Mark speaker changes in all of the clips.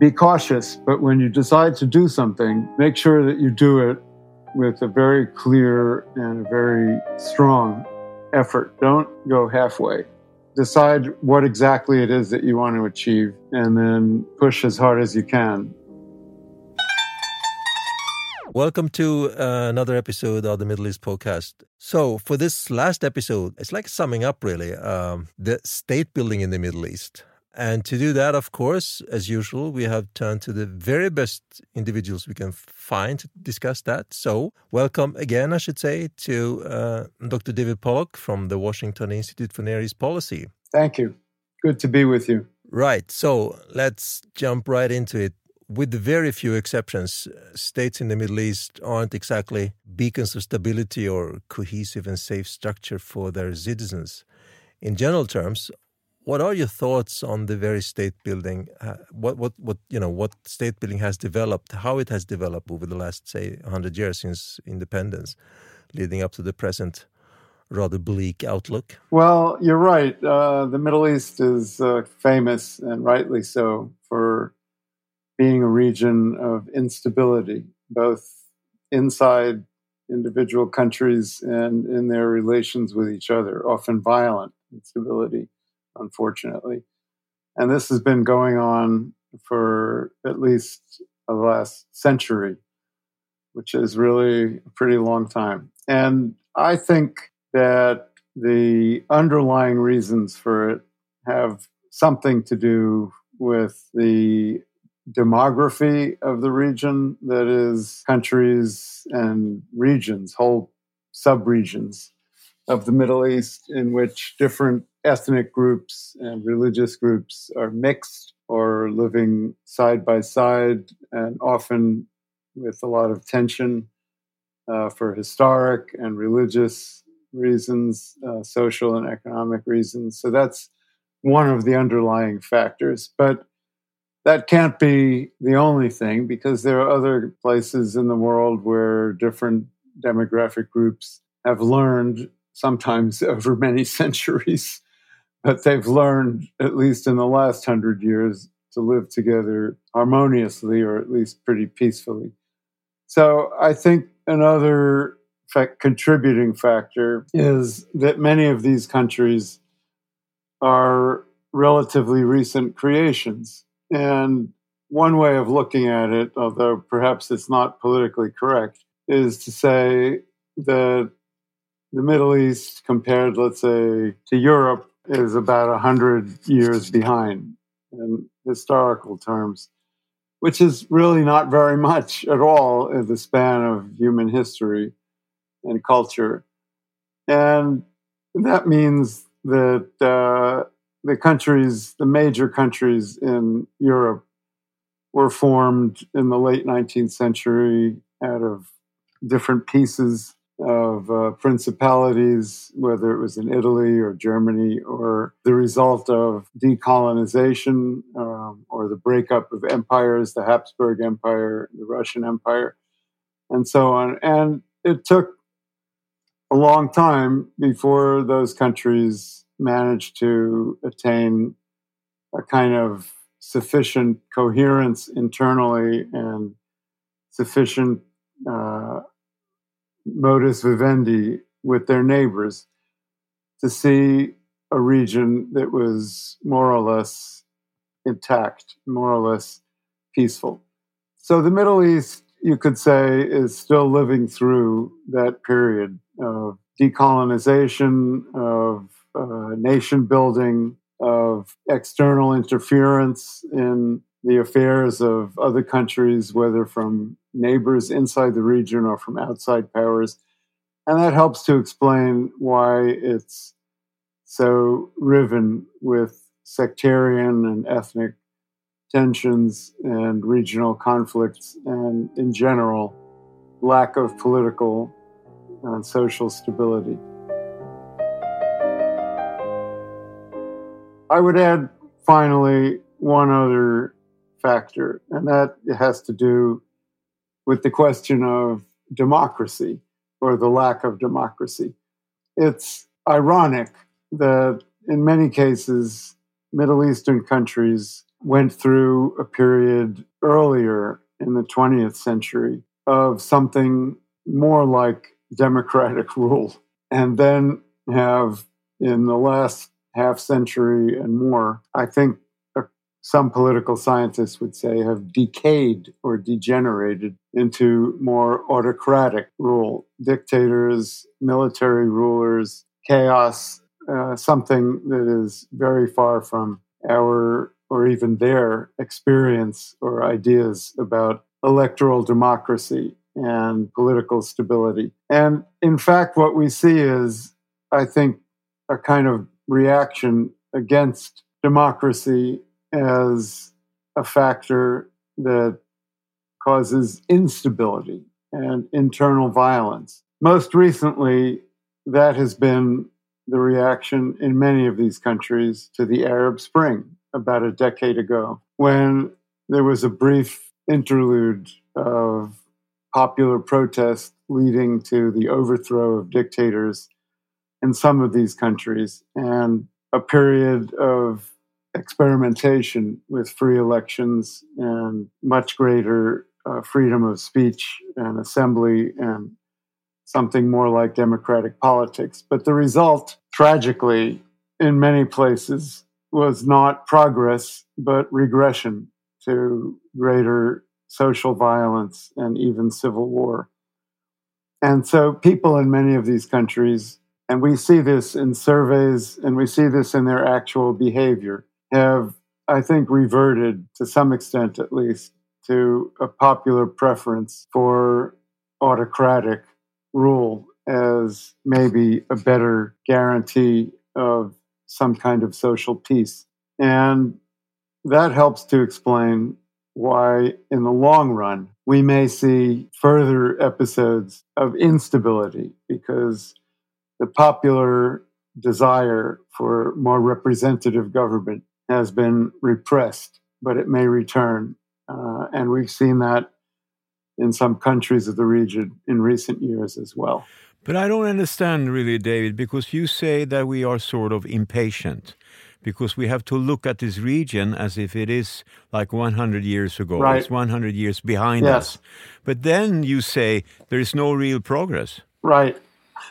Speaker 1: be cautious, but when you decide to do something, make sure that you do it with a very clear and a very strong effort. Don't go halfway. Decide what exactly it is that you want to achieve and then push as hard as you can.
Speaker 2: Welcome to uh, another episode of the Middle East podcast. So, for this last episode, it's like summing up really um, the state building in the Middle East. And to do that, of course, as usual, we have turned to the very best individuals we can find to discuss that. So, welcome again, I should say, to uh, Dr. David Pollock from the Washington Institute for Near East Policy.
Speaker 1: Thank you. Good to be with you.
Speaker 2: Right. So, let's jump right into it. With very few exceptions, states in the Middle East aren't exactly beacons of stability or cohesive and safe structure for their citizens. In general terms, what are your thoughts on the very state building? Uh, what what what you know what state building has developed, how it has developed over the last say 100 years since independence, leading up to the present rather bleak outlook?
Speaker 1: Well, you're right. Uh, the Middle East is uh, famous, and rightly so, for being a region of instability, both inside individual countries and in their relations with each other, often violent instability unfortunately. And this has been going on for at least the last century, which is really a pretty long time. And I think that the underlying reasons for it have something to do with the demography of the region that is countries and regions, whole subregions of the Middle East in which different ethnic groups and religious groups are mixed or living side by side and often with a lot of tension uh, for historic and religious reasons, uh, social and economic reasons. So that's one of the underlying factors. But that can't be the only thing because there are other places in the world where different demographic groups have learned, sometimes over many centuries, but they've learned, at least in the last hundred years, to live together harmoniously or at least pretty peacefully. So I think another fact, contributing factor is that many of these countries are relatively recent creations. And one way of looking at it, although perhaps it's not politically correct, is to say that the Middle East, compared, let's say, to Europe, is about a 100 years behind in historical terms, which is really not very much at all in the span of human history and culture. And that means that uh, the countries, the major countries in Europe, were formed in the late 19th century out of different pieces of uh, principalities, whether it was in Italy or Germany, or the result of decolonization um, or the breakup of empires, the Habsburg Empire, the Russian Empire, and so on. And it took a long time before those countries managed to attain a kind of sufficient coherence internally and sufficient uh, modus vivendi with their neighbors to see a region that was more or less intact, more or less peaceful. So the Middle East, you could say, is still living through that period of decolonization, of uh, nation building, of external interference in the affairs of other countries, whether from neighbors inside the region or from outside powers. And that helps to explain why it's so riven with sectarian and ethnic tensions and regional conflicts, and in general, lack of political and social stability. I would add finally one other factor, and that has to do with the question of democracy or the lack of democracy. It's ironic that in many cases, Middle Eastern countries went through a period earlier in the 20th century of something more like democratic rule, and then have in the last half century and more, I think some political scientists would say have decayed or degenerated into more autocratic rule, dictators, military rulers, chaos, uh, something that is very far from our or even their experience or ideas about electoral democracy and political stability. And in fact, what we see is, I think, a kind of reaction against democracy as a factor that causes instability and internal violence. Most recently, that has been the reaction in many of these countries to the Arab Spring about a decade ago, when there was a brief interlude of popular protest leading to the overthrow of dictators in some of these countries and a period of experimentation with free elections and much greater uh, freedom of speech and assembly and something more like democratic politics. But the result, tragically, in many places, was not progress, but regression to greater social violence and even civil war. And so, people in many of these countries, and we see this in surveys and we see this in their actual behavior, have, I think, reverted to some extent at least to a popular preference for autocratic rule as maybe a better guarantee of some kind of social peace. And that helps to explain why, in the long run, we may see further episodes of instability because the popular desire for more representative government has been repressed, but it may return. Uh, and we've seen that in some countries of the region in recent years as well.
Speaker 3: But I don't understand really, David, because you say that we are sort of impatient because we have to look at this region as if it is like 100 years ago.
Speaker 1: Right.
Speaker 3: It's 100 years behind
Speaker 1: yes.
Speaker 3: us. But then you say there is no real progress.
Speaker 1: Right.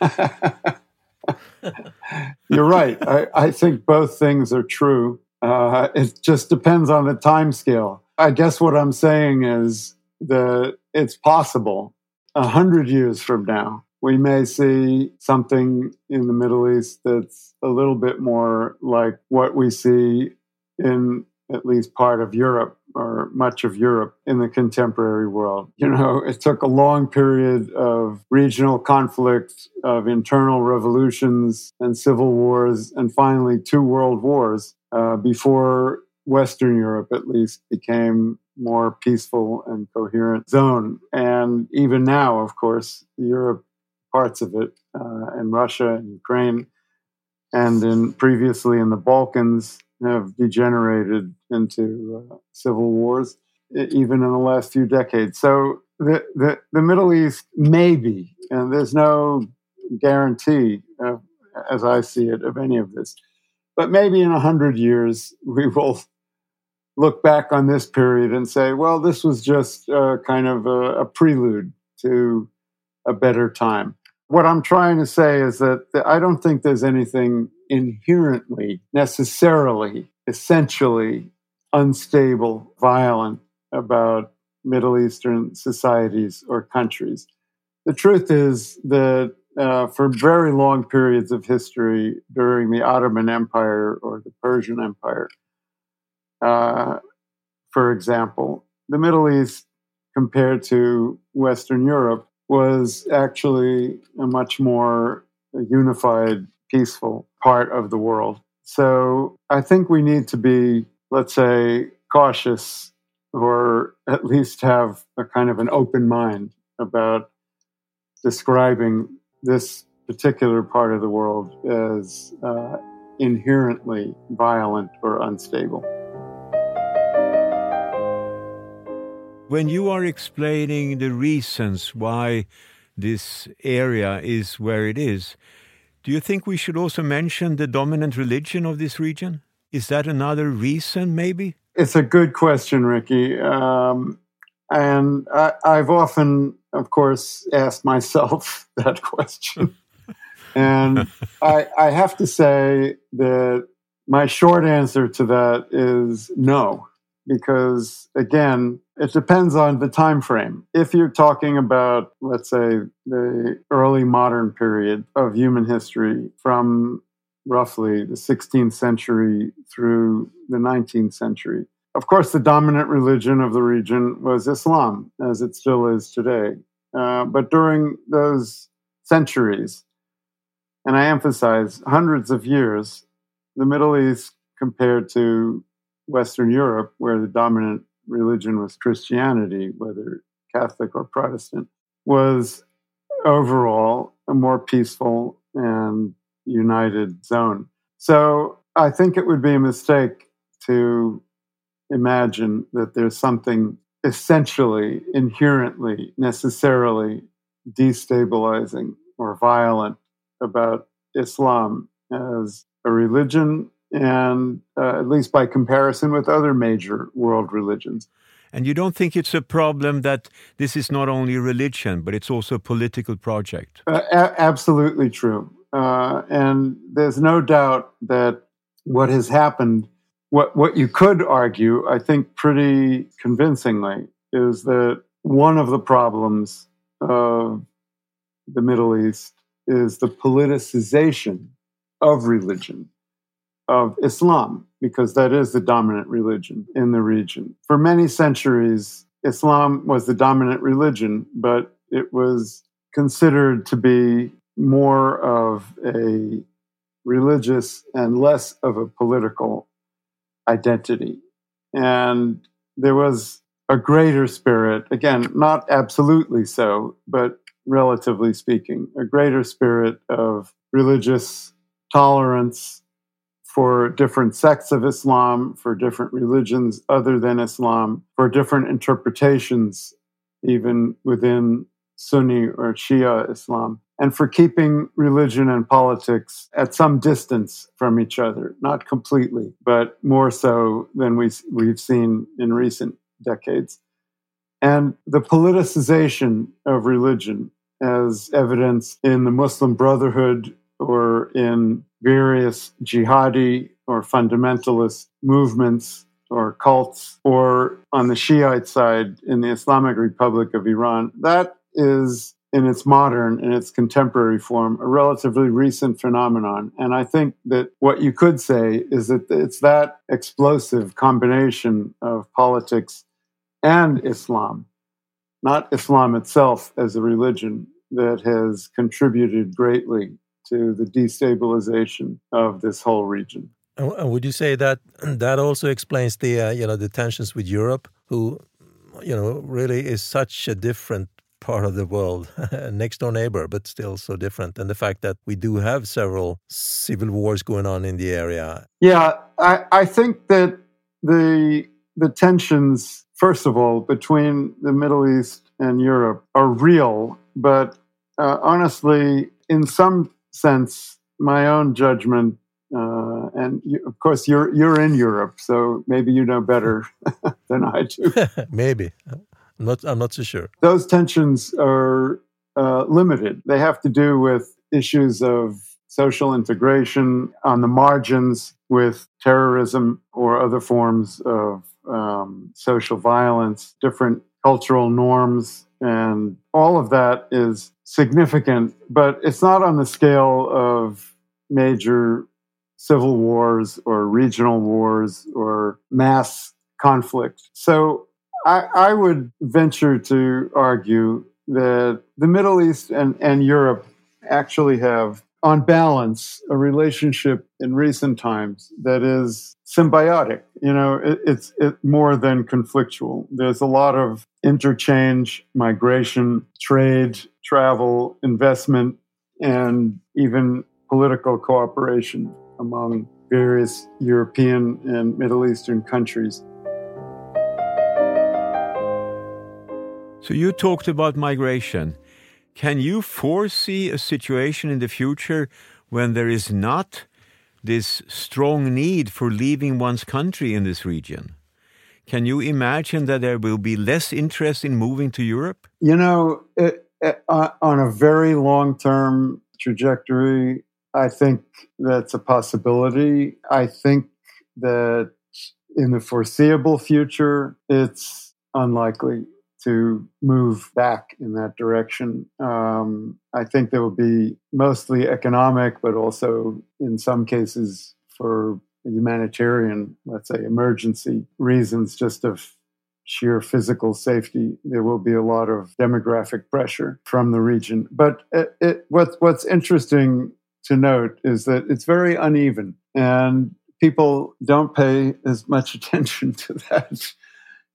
Speaker 1: You're right. I, I, think both things are true. Uh, it just depends on the time scale. I guess what I'm saying is that it's possible a hundred years from now we may see something in the Middle East that's a little bit more like what we see in at least part of Europe or much of Europe in the contemporary world. You know, it took a long period of regional conflict, of internal revolutions and civil wars, and finally two world wars uh, before Western Europe, at least, became more peaceful and coherent zone. And even now, of course, Europe parts of it uh, in Russia and Ukraine, and in previously in the Balkans have degenerated into uh, civil wars, even in the last few decades. So the, the, the Middle East, maybe, and there's no guarantee, of, as I see it, of any of this, but maybe in a hundred years we will look back on this period and say, well, this was just uh, kind of a, a prelude to a better time what I'm trying to say is that I don't think there's anything inherently, necessarily, essentially unstable, violent about Middle Eastern societies or countries. The truth is that uh, for very long periods of history during the Ottoman Empire or the Persian Empire, uh, for example, the Middle East compared to Western Europe was actually a much more unified, peaceful part of the world. So I think we need to be, let's say, cautious or at least have a kind of an open mind about describing this particular part of the world as uh, inherently violent or unstable.
Speaker 3: When you are explaining the reasons why this area is where it is, do you think we should also mention the dominant religion of this region? Is that another reason, maybe?
Speaker 1: It's a good question, Ricky. Um, and I, I've often, of course, asked myself that question. and I, I have to say that my short answer to that is no, because again, it depends on the time frame. If you're talking about, let's say, the early modern period of human history from roughly the 16th century through the 19th century, of course, the dominant religion of the region was Islam, as it still is today. Uh, but during those centuries, and I emphasize hundreds of years, the Middle East compared to Western Europe, where the dominant religion was Christianity, whether Catholic or Protestant, was overall a more peaceful and united zone. So I think it would be a mistake to imagine that there's something essentially, inherently, necessarily destabilizing or violent about Islam as a religion and uh, at least by comparison with other major world religions.
Speaker 3: And you don't think it's a problem that this is not only religion, but it's also a political project?
Speaker 1: Uh, a- absolutely true. Uh, and there's no doubt that what has happened, what, what you could argue, I think pretty convincingly, is that one of the problems of the Middle East is the politicization of religion of Islam, because that is the dominant religion in the region. For many centuries, Islam was the dominant religion, but it was considered to be more of a religious and less of a political identity. And there was a greater spirit, again, not absolutely so, but relatively speaking, a greater spirit of religious tolerance for different sects of Islam, for different religions other than Islam, for different interpretations, even within Sunni or Shia Islam, and for keeping religion and politics at some distance from each other, not completely, but more so than we, we've seen in recent decades. And the politicization of religion, as evidenced in the Muslim Brotherhood or in various jihadi or fundamentalist movements or cults, or on the Shiite side in the Islamic Republic of Iran, that is in its modern, in its contemporary form, a relatively recent phenomenon. And I think that what you could say is that it's that explosive combination of politics and Islam, not Islam itself as a religion, that has contributed greatly to the destabilization of this whole region.
Speaker 2: And would you say that that also explains the uh, you know the tensions with Europe, who you know really is such a different part of the world, next door neighbor, but still so different, and the fact that we do have several civil wars going on in the area.
Speaker 1: Yeah, I, I think that the the tensions, first of all, between the Middle East and Europe are real, but uh, honestly, in some sense, my own judgment, uh, and you, of course you're you're in Europe, so maybe you know better than I do.
Speaker 2: maybe, I'm not I'm not so sure.
Speaker 1: Those tensions are uh, limited. They have to do with issues of social integration on the margins, with terrorism or other forms of um, social violence, different cultural norms, and all of that is significant, but it's not on the scale of major civil wars or regional wars or mass conflict. So I, I, would venture to argue that the Middle East and, and Europe actually have, on balance, a relationship in recent times that is symbiotic. You know, it, it's it, more than conflictual. There's a lot of interchange, migration, trade, travel, investment, and even political cooperation among various European and Middle Eastern countries.
Speaker 3: So, you talked about migration. Can you foresee a situation in the future when there is not this strong need for leaving one's country in this region? Can you imagine that there will be less interest in moving to Europe?
Speaker 1: You know, it, it, uh, on a very long term trajectory, I think that's a possibility. I think that in the foreseeable future, it's unlikely to move back in that direction. Um, I think there will be mostly economic, but also in some cases for humanitarian, let's say, emergency reasons, just of sheer physical safety, there will be a lot of demographic pressure from the region. But it, it, what, what's interesting to note is that it's very uneven, and people don't pay as much attention to that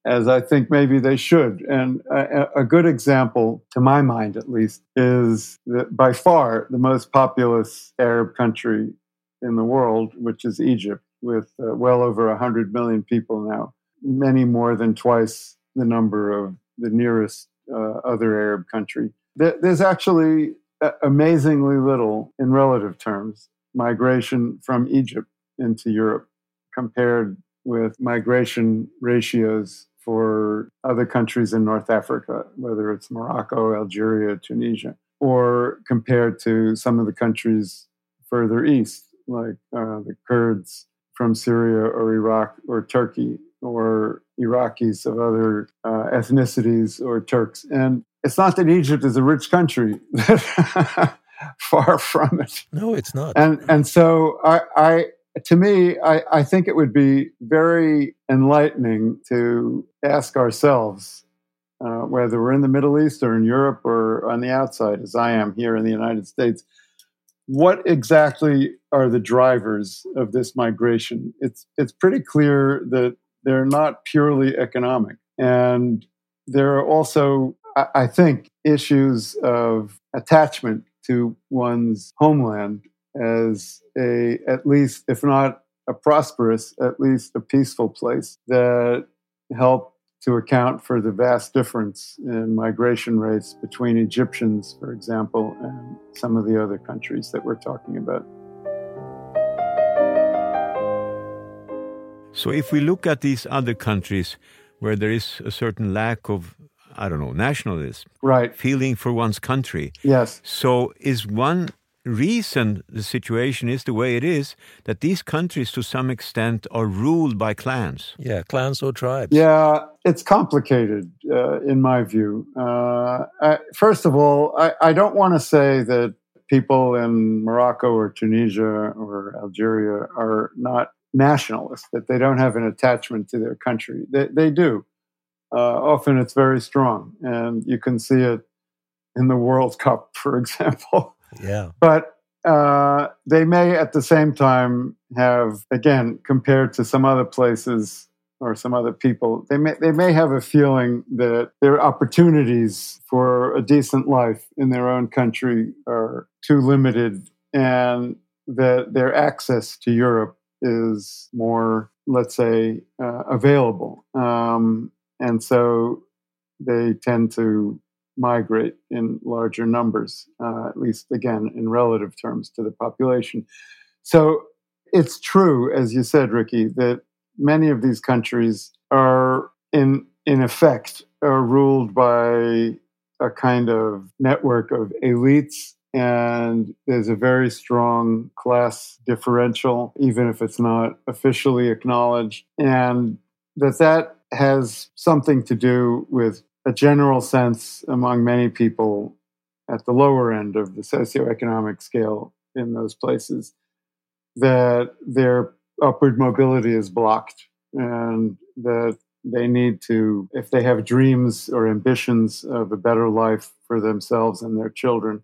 Speaker 1: as I think maybe they should. And a, a, good example, to my mind at least, is that by far the most populous Arab country in the world, which is Egypt, with uh, well over 100 million people now, many more than twice the number of the nearest uh, other Arab country. There's actually amazingly little, in relative terms, migration from Egypt into Europe compared with migration ratios for other countries in North Africa, whether it's Morocco, Algeria, Tunisia, or compared to some of the countries further east, like uh, the Kurds from Syria or Iraq or Turkey, or Iraqis of other uh, ethnicities or Turks. And it's not that Egypt is a rich country. Far from it.
Speaker 2: No, it's not.
Speaker 1: And and so I, I to me, I, I think it would be very enlightening to ask ourselves, uh, whether we're in the Middle East or in Europe or on the outside, as I am here in the United States, what exactly are the drivers of this migration? It's it's pretty clear that they're not purely economic, and there are also, I, I think, issues of attachment to one's homeland as a at least if not a prosperous at least a peaceful place that help to account for the vast difference in migration rates between Egyptians, for example, and some of the other countries that we're talking about.
Speaker 3: So, if we look at these other countries where there is a certain lack of, I don't know, nationalism,
Speaker 1: right,
Speaker 3: feeling for one's country,
Speaker 1: yes.
Speaker 3: So, is one reason the situation is the way it is that these countries to some extent are ruled by clans.
Speaker 2: Yeah clans or tribes.
Speaker 1: Yeah it's complicated uh, in my view. Uh, I, first of all I, I don't want to say that people in morocco or tunisia or algeria are not nationalists that they don't have an attachment to their country. They, they do. Uh, often it's very strong and you can see it in the world cup for example
Speaker 2: yeah.
Speaker 1: But uh, they may at the same time have, again, compared to some other places or some other people, they may they may have a feeling that their opportunities for a decent life in their own country are too limited, and that their access to Europe is more, let's say, uh, available, um, and so they tend to migrate in larger numbers, uh, at least again in relative terms to the population. So it's true, as you said, Ricky, that many of these countries are in in effect are ruled by a kind of network of elites and there's a very strong class differential even if it's not officially acknowledged and that that has something to do with a general sense among many people at the lower end of the socioeconomic scale in those places that their upward mobility is blocked and that they need to, if they have dreams or ambitions of a better life for themselves and their children,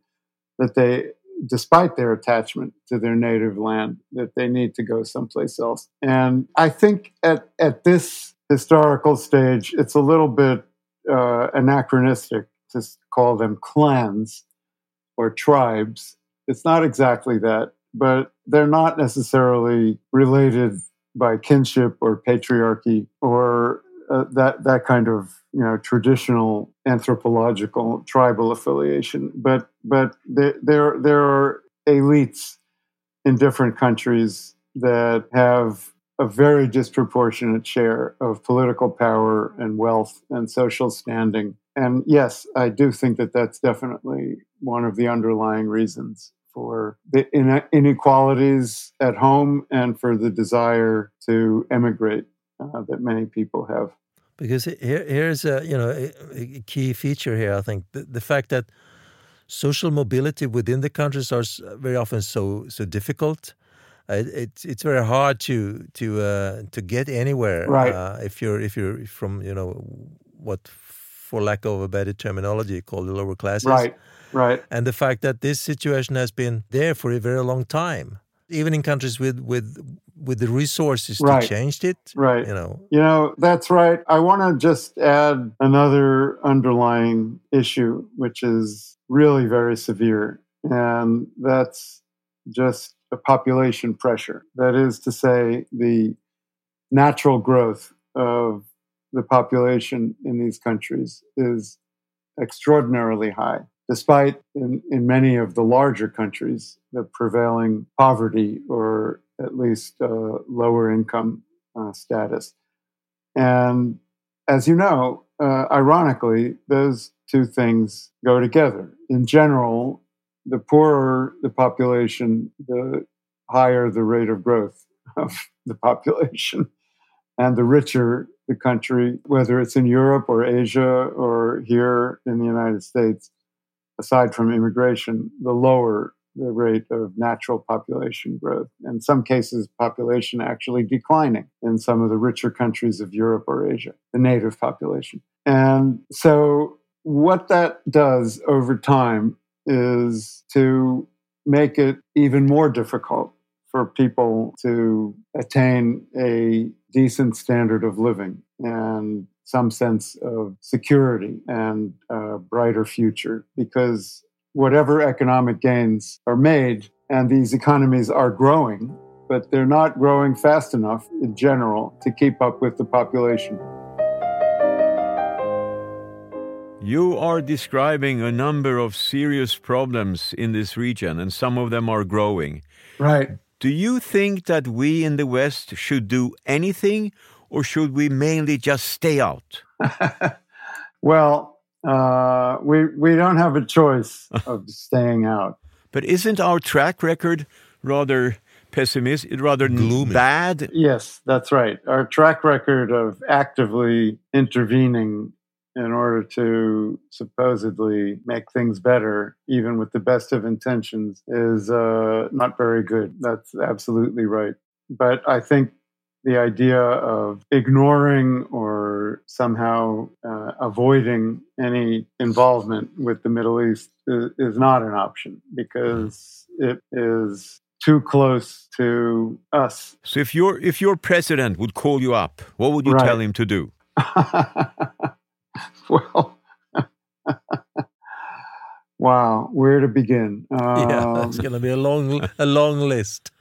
Speaker 1: that they, despite their attachment to their native land, that they need to go someplace else. And I think at, at this historical stage, it's a little bit uh, anachronistic to call them clans or tribes. It's not exactly that, but they're not necessarily related by kinship or patriarchy or uh, that that kind of you know traditional anthropological tribal affiliation. But but there there there are elites in different countries that have a very disproportionate share of political power and wealth and social standing. And yes, I do think that that's definitely one of the underlying reasons for the inequalities at home and for the desire to emigrate uh, that many people have.
Speaker 2: Because here, here's a you know a, a key feature here. I think the, the fact that social mobility within the countries are very often so so difficult. Uh, it's it's very hard to to uh, to get anywhere
Speaker 1: right.
Speaker 2: uh, if you're if you're from you know what for lack of a better terminology called the lower classes.
Speaker 1: Right. Right.
Speaker 2: And the fact that this situation has been there for a very long time, even in countries with with with the resources
Speaker 1: right.
Speaker 2: to change it.
Speaker 1: Right.
Speaker 2: You know.
Speaker 1: You know, that's right. I want to just add another underlying issue, which is really very severe. And that's just a population pressure. That is to say, the natural growth of the population in these countries is extraordinarily high despite in, in many of the larger countries the prevailing poverty or at least uh, lower income uh, status. And as you know, uh, ironically, those two things go together. In general, the poorer the population, the higher the rate of growth of the population. And the richer the country, whether it's in Europe or Asia or here in the United States, aside from immigration, the lower the rate of natural population growth. In some cases, population actually declining in some of the richer countries of Europe or Asia, the native population. And so, what that does over time is to make it even more difficult for people to attain a decent standard of living and some sense of security and a brighter future because whatever economic gains are made and these economies are growing, but they're not growing fast enough in general to keep up with the population.
Speaker 3: You are describing a number of serious problems in this region, and some of them are growing.
Speaker 1: Right.
Speaker 3: Do you think that we in the West should do anything, or should we mainly just stay out?
Speaker 1: well, uh, we we don't have a choice of staying out.
Speaker 3: But isn't our track record rather pessimistic, rather
Speaker 2: gloomy?
Speaker 3: Bad.
Speaker 1: Yes, that's right. Our track record of actively intervening in order to supposedly make things better, even with the best of intentions, is uh, not very good. That's absolutely right. But I think the idea of ignoring or somehow uh, avoiding any involvement with the Middle East is, is, not an option because it is too close to us.
Speaker 3: So if your if your president would call you up, what would you right. tell him to do?
Speaker 1: well. Wow, where to begin?
Speaker 2: Um, yeah, it's going to be a long, a long list.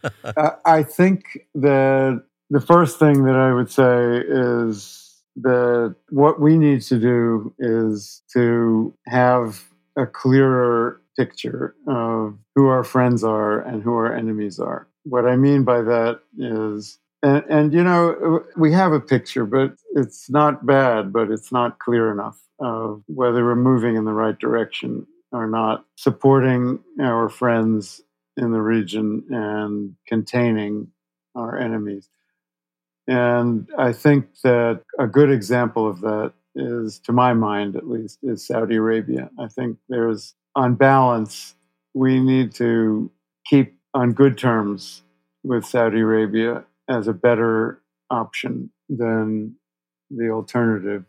Speaker 1: I think that the first thing that I would say is that what we need to do is to have a clearer picture of who our friends are and who our enemies are. What I mean by that is, and, and you know, we have a picture, but it's not bad, but it's not clear enough of whether we're moving in the right direction or not, supporting our friends in the region and containing our enemies. And I think that a good example of that is, to my mind at least, is Saudi Arabia. I think there's, on balance, we need to keep on good terms with Saudi Arabia as a better option than the alternative,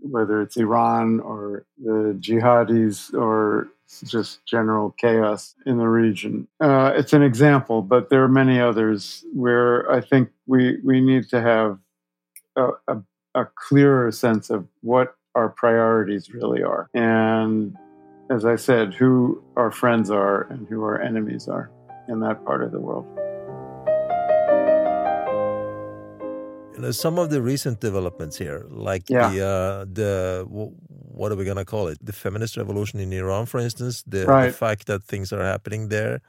Speaker 1: whether it's Iran or the jihadis or just general chaos in the region. Uh, it's an example, but there are many others where I think we we need to have a, a, a clearer sense of what our priorities really are, and as I said, who our friends are and who our enemies are in that part of the world.
Speaker 2: You know, some of the recent developments here, like
Speaker 1: yeah.
Speaker 2: the uh, the what are we going to call it? The feminist revolution in Iran, for instance, the,
Speaker 1: right.
Speaker 2: the fact that things are happening there.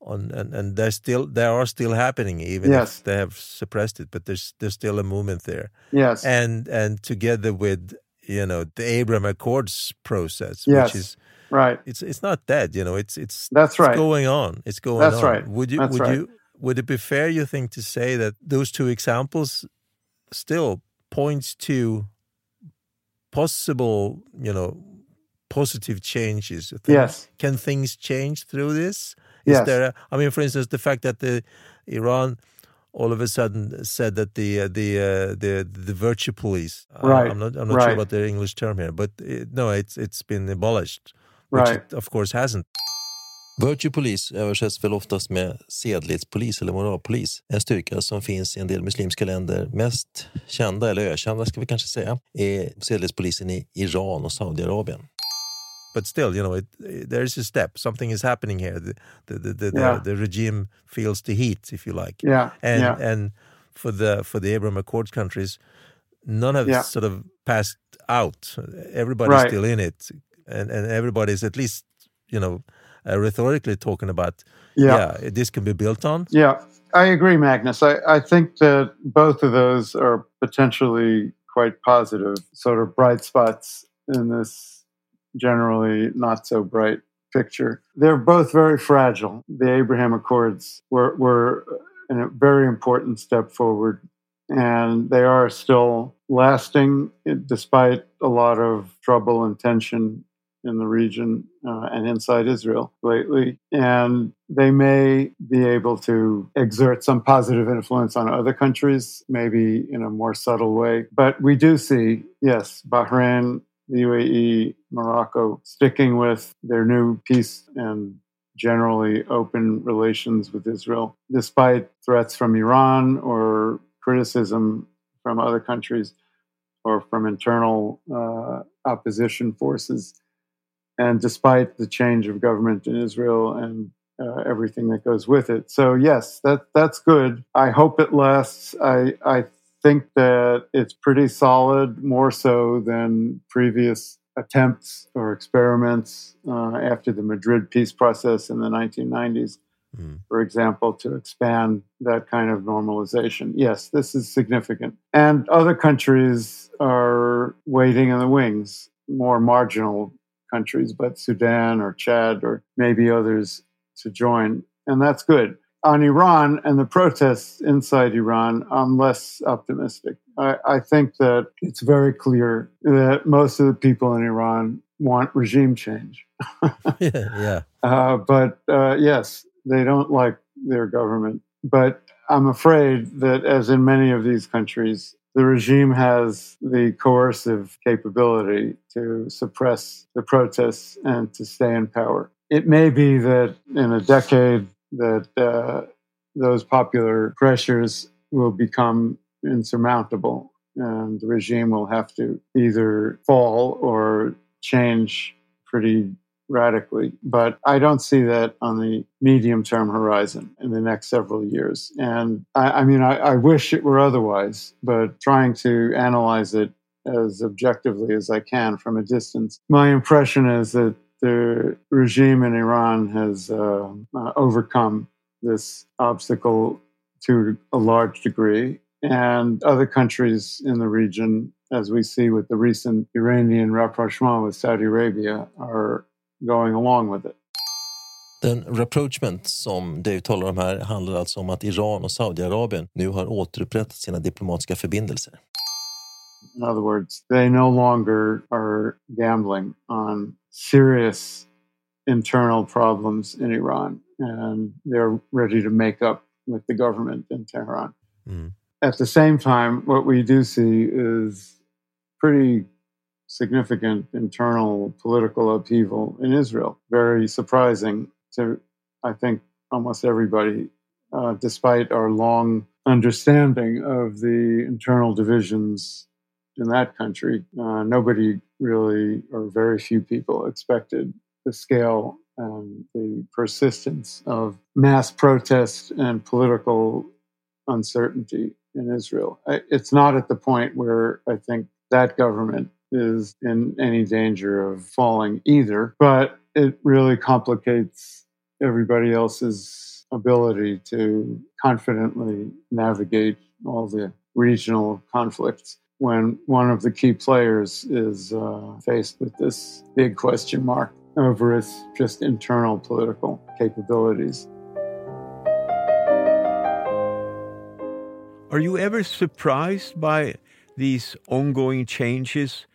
Speaker 2: on and, and they're still they are still happening even
Speaker 1: Yes.
Speaker 2: if they have suppressed it but there's there's still a movement there
Speaker 1: Yes.
Speaker 2: and and together with you know the Abraham Accords process
Speaker 1: Yes.
Speaker 2: which is
Speaker 1: right.
Speaker 2: it's it's not dead you know it's it's
Speaker 1: That's
Speaker 2: it's
Speaker 1: right.
Speaker 2: going on it's going
Speaker 1: That's
Speaker 2: on
Speaker 1: right.
Speaker 2: would you
Speaker 1: That's
Speaker 2: would
Speaker 1: right.
Speaker 2: you would it be fair you think to say that those two examples still points to possible you know positive changes
Speaker 1: Yes.
Speaker 2: can things change through this is
Speaker 1: Yes.
Speaker 2: there a, i mean for instance the fact that the iran all of a sudden said that the uh, the uh, the the virtue police uh,
Speaker 1: Right,
Speaker 2: i'm not i'm not sure about the english term here but it, no it's it's been abolished which
Speaker 1: Right.
Speaker 2: it of course hasn't
Speaker 4: Virtue Police översätts väl oftast med sedlighetspolis eller moralpolis. En styrka som finns i en del muslimska länder. Mest kända, eller ökända ska vi kanske säga, är sedlighetspolisen i Iran och Saudiarabien.
Speaker 2: but still, you know, it, there is a step. Something is happening here. The the the, the,
Speaker 1: Yeah.
Speaker 2: the regime feels the heat, if you like.
Speaker 1: Yeah.
Speaker 2: And
Speaker 1: yeah.
Speaker 2: and for the for the Abraham Accords countries, none have
Speaker 1: Yeah.
Speaker 2: sort of passed out. Everybody's
Speaker 1: Right.
Speaker 2: still in it, and and everybody's at least you know uh, rhetorically talking about
Speaker 1: yeah.
Speaker 2: yeah this can be built on.
Speaker 1: Yeah, I agree, Magnus. I, I think that both of those are potentially quite positive, sort of bright spots in this generally not so bright picture. They're both very fragile. The Abraham Accords were, were a very important step forward, and they are still lasting despite a lot of trouble and tension in the region uh, and inside Israel lately. And they may be able to exert some positive influence on other countries, maybe in a more subtle way. But we do see, yes, Bahrain, the UAE, Morocco sticking with their new peace and generally open relations with Israel, despite threats from Iran or criticism from other countries or from internal uh, opposition forces and despite the change of government in Israel and uh, everything that goes with it. So yes, that that's good. I hope it lasts. I I think that it's pretty solid, more so than previous attempts or experiments uh, after the Madrid peace process in the 1990s.
Speaker 2: Mm.
Speaker 1: For example, to expand that kind of normalization. Yes, this is significant. And other countries are waiting in the wings, more marginal countries, but Sudan or Chad or maybe others to join. And that's good. On Iran and the protests inside Iran, I'm less optimistic. I, I think that it's very clear that most of the people in Iran want regime change.
Speaker 2: yeah, yeah.
Speaker 1: Uh, but uh, yes, they don't like their government. But I'm afraid that, as in many of these countries, the regime has the coercive capability to suppress the protests and to stay in power. It may be that in a decade that uh, those popular pressures will become insurmountable and the regime will have to either fall or change pretty radically. But I don't see that on the medium term horizon in the next several years. And I, I mean, I, I, wish it were otherwise, but trying to analyze it as objectively as I can from a distance, my impression is that the regime in Iran has uh, uh, overcome this obstacle to a large degree. And other countries in the region, as we see with the recent Iranian rapprochement with Saudi Arabia, are going along with it.
Speaker 4: Den rapprochement som Dave talar om här handlar alltså om att Iran och Saudiarabien nu har återupprättat sina diplomatiska förbindelser.
Speaker 1: In other words, they no longer are gambling on serious internal problems in Iran, and they're ready to make up with the government in Tehran.
Speaker 2: Mm.
Speaker 1: At the same time, what we do see is pretty significant internal political upheaval in Israel. Very surprising to, I think, almost everybody, uh, despite our long understanding of the internal divisions in that country. Uh, nobody really, or very few people, expected the scale and the persistence of mass protest and political uncertainty in Israel. It's not at the point where I think that government is in any danger of falling either, but it really complicates everybody else's ability to confidently navigate all the regional conflicts when one of the key players is uh, faced with this big question mark over its just internal political capabilities.
Speaker 3: Are you ever surprised by these ongoing changes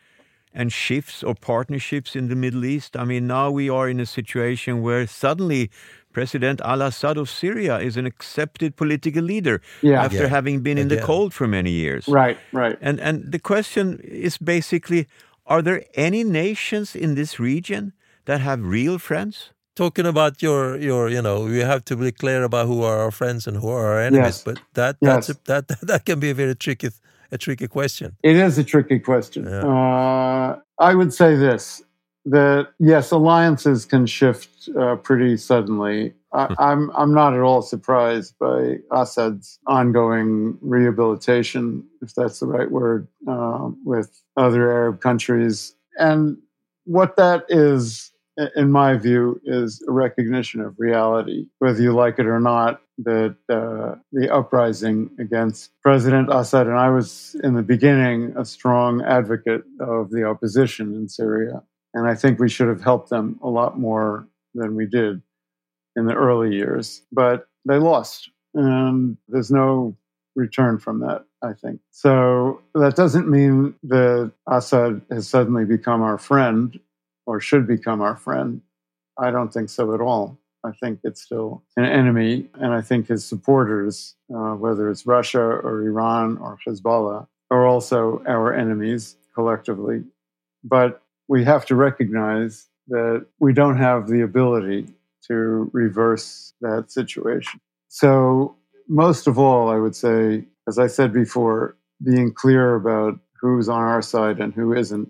Speaker 3: and shifts or partnerships in the Middle East? I mean, now we are in a situation where suddenly President al Assad of Syria is an accepted political leader
Speaker 1: Yeah.
Speaker 3: after
Speaker 2: Yeah.
Speaker 3: having been in the cold for many years.
Speaker 1: Right, right.
Speaker 3: And, and the question is basically are there any nations in this region that have real friends?
Speaker 2: Talking about your your you know we have to be clear about who are our friends and who are our enemies,
Speaker 1: Yes.
Speaker 2: but that
Speaker 1: Yes.
Speaker 2: that's a, that that can be a very tricky a tricky question.
Speaker 1: It is a tricky question.
Speaker 2: Yeah.
Speaker 1: Uh, I would say this that yes, alliances can shift uh, pretty suddenly. I, I'm I'm not at all surprised by Assad's ongoing rehabilitation, if that's the right word, uh, with other Arab countries, and what that is, in my view, is a recognition of reality, whether you like it or not. That uh, the uprising against President Assad, and I was in the beginning a strong advocate of the opposition in Syria, and I think we should have helped them a lot more than we did in the early years. But they lost, and there's no return from that, I think. So that doesn't mean that Assad has suddenly become our friend or should become our friend. I don't think so at all. I think it's still an enemy, and I think his supporters, uh, whether it's Russia or Iran or Hezbollah, are also our enemies collectively. But we have to recognize that we don't have the ability to reverse that situation. So, most of all, I would say, as I said before, being clear about who's on our side and who isn't,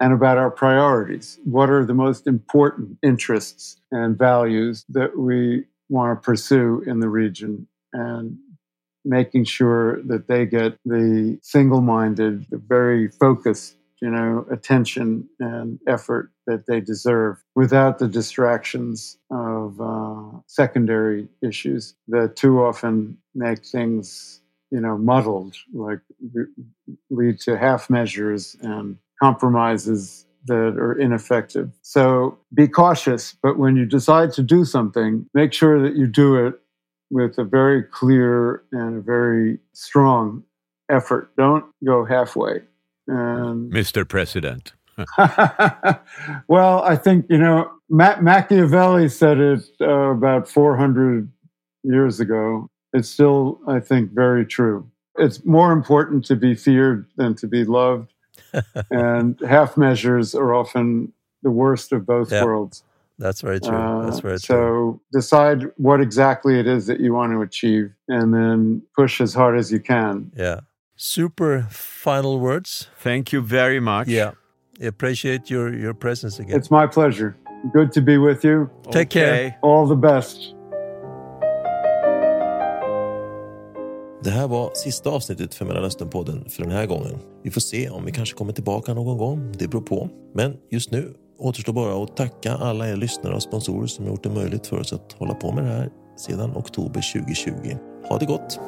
Speaker 1: and about our priorities. What are the most important interests and values that we want to pursue in the region? And making sure that they get the single minded, the very focused, you know, attention and effort that they deserve without the distractions of uh, secondary issues that too often make things, you know, muddled, like lead to half measures and compromises that are ineffective. So be cautious, but when you decide to do something, make sure that you do it with a very clear and a very strong effort. Don't go halfway. And
Speaker 3: Mr. President.
Speaker 1: well, I think you know Ma- Machiavelli said it uh, about 400 years ago. It's still, I think, very true. It's more important to be feared than to be loved, and half measures are often the worst of both
Speaker 2: Yeah.
Speaker 1: worlds.
Speaker 2: That's very true. That's
Speaker 1: Uh,
Speaker 2: very
Speaker 1: so
Speaker 2: true.
Speaker 1: decide what exactly it is that you want to achieve, and then push as hard as you can.
Speaker 2: Yeah. Super final words.
Speaker 3: Thank you very much.
Speaker 2: Yeah. Appreciate your your presence again.
Speaker 1: It's my pleasure. Good to be with you.
Speaker 2: Take care.
Speaker 1: All the best.
Speaker 4: Det här var sista avsnittet för Mellanösternpodden för den här gången. Vi får se om vi kanske kommer tillbaka någon gång. Det beror på. Men just nu återstår bara att tacka alla er lyssnare och sponsorer som gjort det möjligt för oss att hålla på med det här sedan oktober 2020. Ha det gott!